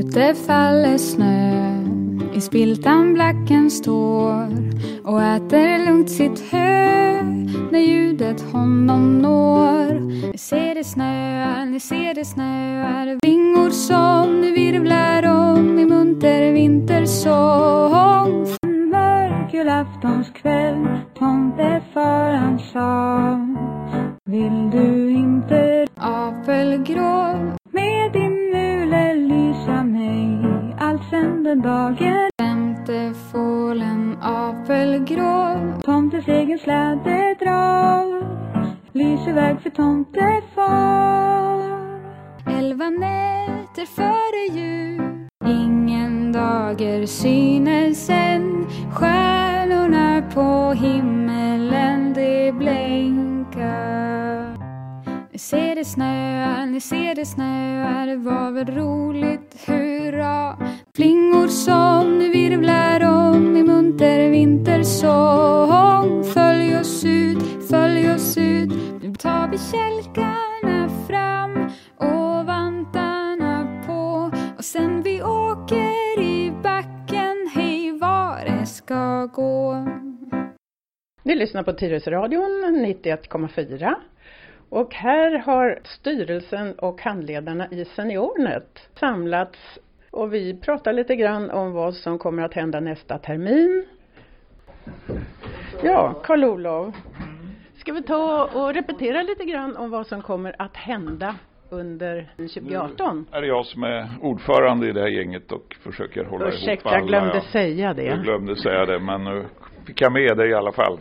Ute faller snö i spiltan blacken står och äter lugnt sitt hö när ljudet honom når. Ni ser det snöar, ni ser det snöar vingor som nu virvlar om i munter vintersång. En mörk julaftonskväll tomtefar han sa Vill du inte apelgrå med din alltsen den dagen. Femte fålen apelgrå. Tomtes egen släde drar. Lyser väg för tomtefar. Elva nätter före jul. Ingen dager synes än. Stjärnorna på himmelen de blänkar Ni ser det snöar, ni ser det snöar. Det var väl roligt, som nu virvlar om i munter vintersång. Följ oss ut, följ oss ut. Nu tar vi kälkarna fram och vantarna på. Och sen vi åker i backen hej var det ska gå. Ni lyssnar på Tyresöradion 91,4 och här har styrelsen och handledarna i Seniornet samlats och vi pratar lite grann om vad som kommer att hända nästa termin. Ja, Karl-Olov. Ska vi ta och repetera lite grann om vad som kommer att hända under 2018? Nu är det jag som är ordförande i det här gänget och försöker hålla Ursäkta, ihop alla. jag glömde säga det. Jag glömde säga det, men nu fick jag med det i alla fall.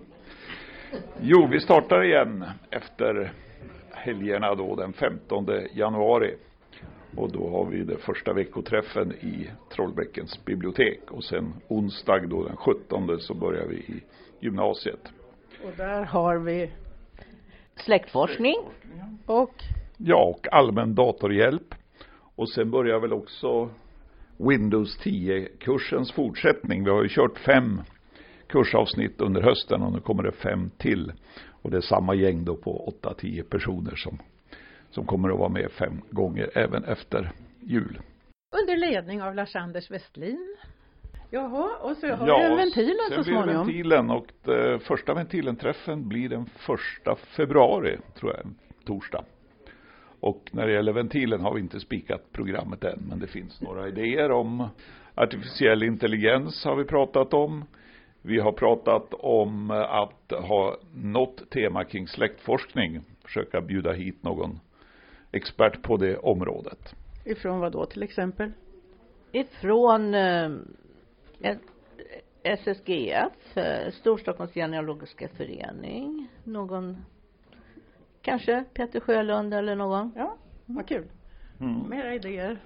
Jo, vi startar igen efter helgerna då den 15 januari. Och då har vi den första veckoträffen i Trollbäckens bibliotek. Och sen onsdag då den 17 så börjar vi i gymnasiet. Och där har vi Släktforskning. och Ja, och allmän datorhjälp. Och sen börjar väl också Windows 10-kursens fortsättning. Vi har ju kört fem kursavsnitt under hösten och nu kommer det fem till. Och det är samma gäng då på 8-10 personer som, som kommer att vara med fem gånger även efter jul. under ledning av Lars-Anders Westlin. Jaha, och så har Ja, vi ventilen så sen blir småningom. ventilen och det första ventilenträffen blir den första februari, tror jag, torsdag. Och när det gäller ventilen har vi inte spikat programmet än, men det finns några idéer om artificiell intelligens har vi pratat om. Vi har pratat om att ha något tema kring släktforskning, försöka bjuda hit någon expert på det området. Ifrån vad då till exempel? Ifrån eh, ett- SSGF, eh, Storstockholms genealogiska förening. Någon, kanske Peter Sjölund eller någon. Ja, vad kul. Mera idéer.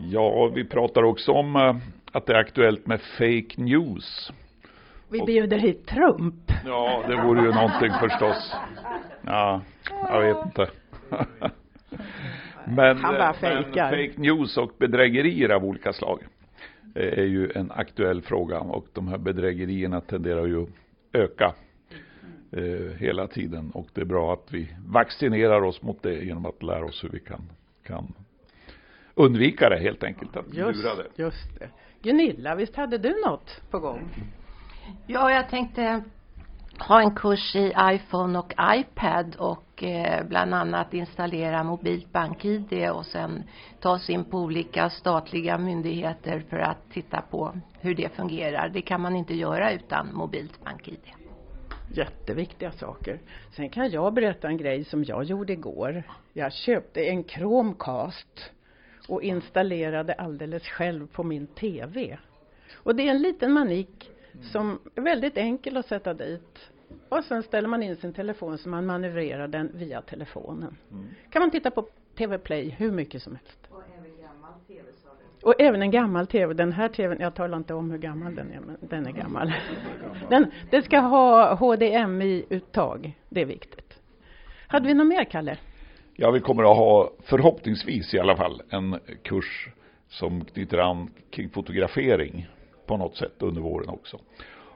Ja, vi pratar också om eh, att det är aktuellt med fake news. Vi bjuder hit Trump. Ja, det vore ju någonting förstås. Ja, jag vet inte. Men, Han bara eh, men fejkar. fake news och bedrägerier av olika slag eh, är ju en aktuell fråga och de här bedrägerierna tenderar ju att öka eh, hela tiden och det är bra att vi vaccinerar oss mot det genom att lära oss hur vi kan, kan undvika det helt enkelt, att Just, lura det. just det. Gunilla, visst hade du något på gång? Ja, jag tänkte ha en kurs i iPhone och iPad och Eh, bland annat installera mobilt bank-id och sen ta sig in på olika statliga myndigheter för att titta på hur det fungerar. Det kan man inte göra utan mobilt bank-id. Jätteviktiga saker. Sen kan jag berätta en grej som jag gjorde igår. Jag köpte en Chromecast och installerade alldeles själv på min TV. Och det är en liten manik som är väldigt enkel att sätta dit. Och sen ställer man in sin telefon så man manövrerar den via telefonen. Kan man titta på TV Play hur mycket som helst. Och även en gammal TV. Den här TVn, jag talar inte om hur gammal den är, men den är gammal. Den, den ska ha HDMI-uttag. Det är viktigt. Hade vi något mer, Kalle? Ja, vi kommer att ha förhoppningsvis i alla fall en kurs som knyter an kring fotografering på något sätt under våren också.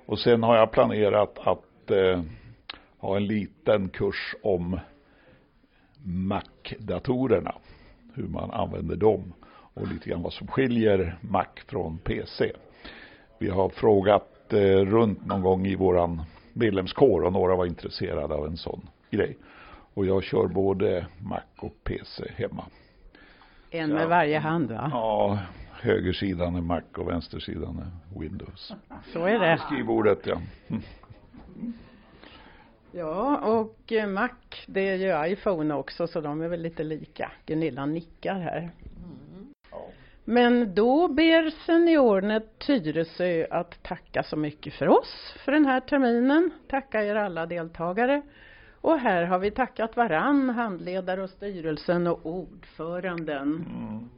Och sen har jag planerat att eh, ha en liten kurs om Mac-datorerna, hur man använder dem. och lite grann vad som skiljer Mac från PC. Vi har frågat eh, runt någon gång i våran medlemskår och några var intresserade av en sån grej. Och jag kör både Mac och PC hemma. En med varje hand va? Ja, högersidan är Mac och vänstersidan är Windows. Så är det. Skrivbordet ja. Ja, och eh, Mac, det är ju iPhone också så de är väl lite lika. Gunilla nickar här. Men då ber seniornet Tyresö att tacka så mycket för oss för den här terminen. Tacka er alla deltagare. Och här har vi tackat varann, handledare och styrelsen och ordföranden. Mm.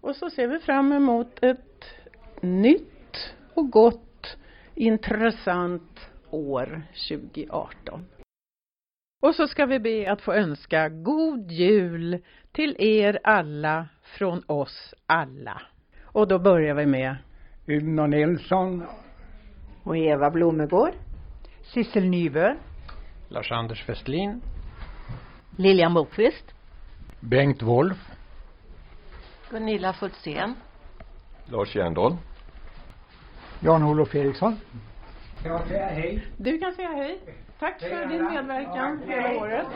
Och så ser vi fram emot ett nytt och gott, intressant år 2018. Och så ska vi be att få önska god jul till er alla från oss alla. Och då börjar vi med Uno Nilsson, Och Eva Blomegård. Sissel Nybø, Lars-Anders Westlin, Lilian Bokvist. Bengt Wolf, Gunilla Fultzén. Lars Järndal. Jan-Olof Eriksson. Jag säger hej. Du kan säga hej. Tack för din medverkan hela året.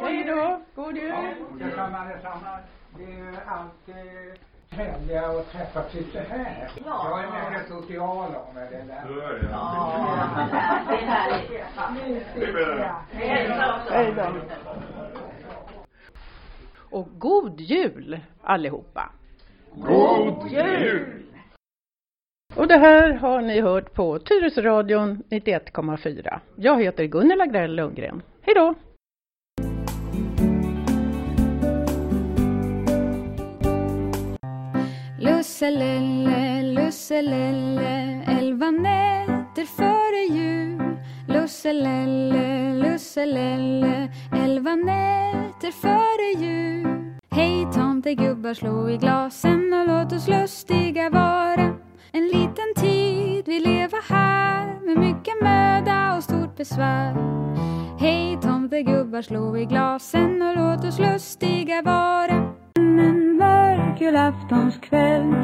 Hej då, god jul. Detsamma, detsamma. Det är ju alltid trevliga att träffas lite här. Jag är mer social av mig det där. Det är härligt. Hej då. Och god jul allihopa. God jul! Och det här har ni hört på Tyresöradion 91,4. Jag heter Gunnel Agrell Lundgren. Hej då! Lusselelle, lusselelle, elva nätter före jul. Lusselelle, lusselelle, elva nätter före jul. Hej tomtegubbar, slå i glasen och låt oss lustiga vara. En liten tid vi leva här med mycket möda och stort besvär. Hej tomtegubbar, slå i glasen och låt oss lustiga vara. En mörk julaftonskväll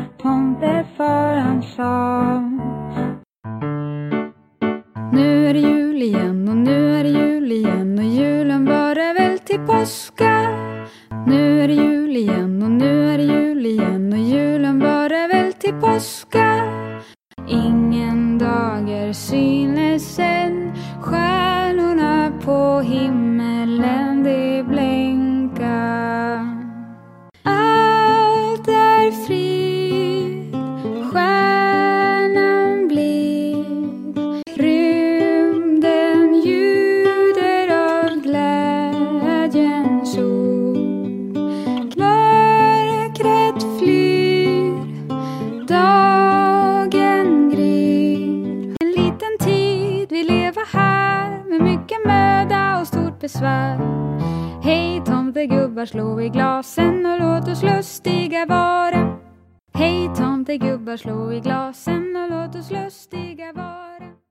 dager besvär. Hej tomtegubbar, slå i glasen och låt oss lustiga vara. Hej tomtegubbar, slå i glasen och låt oss lustiga vara.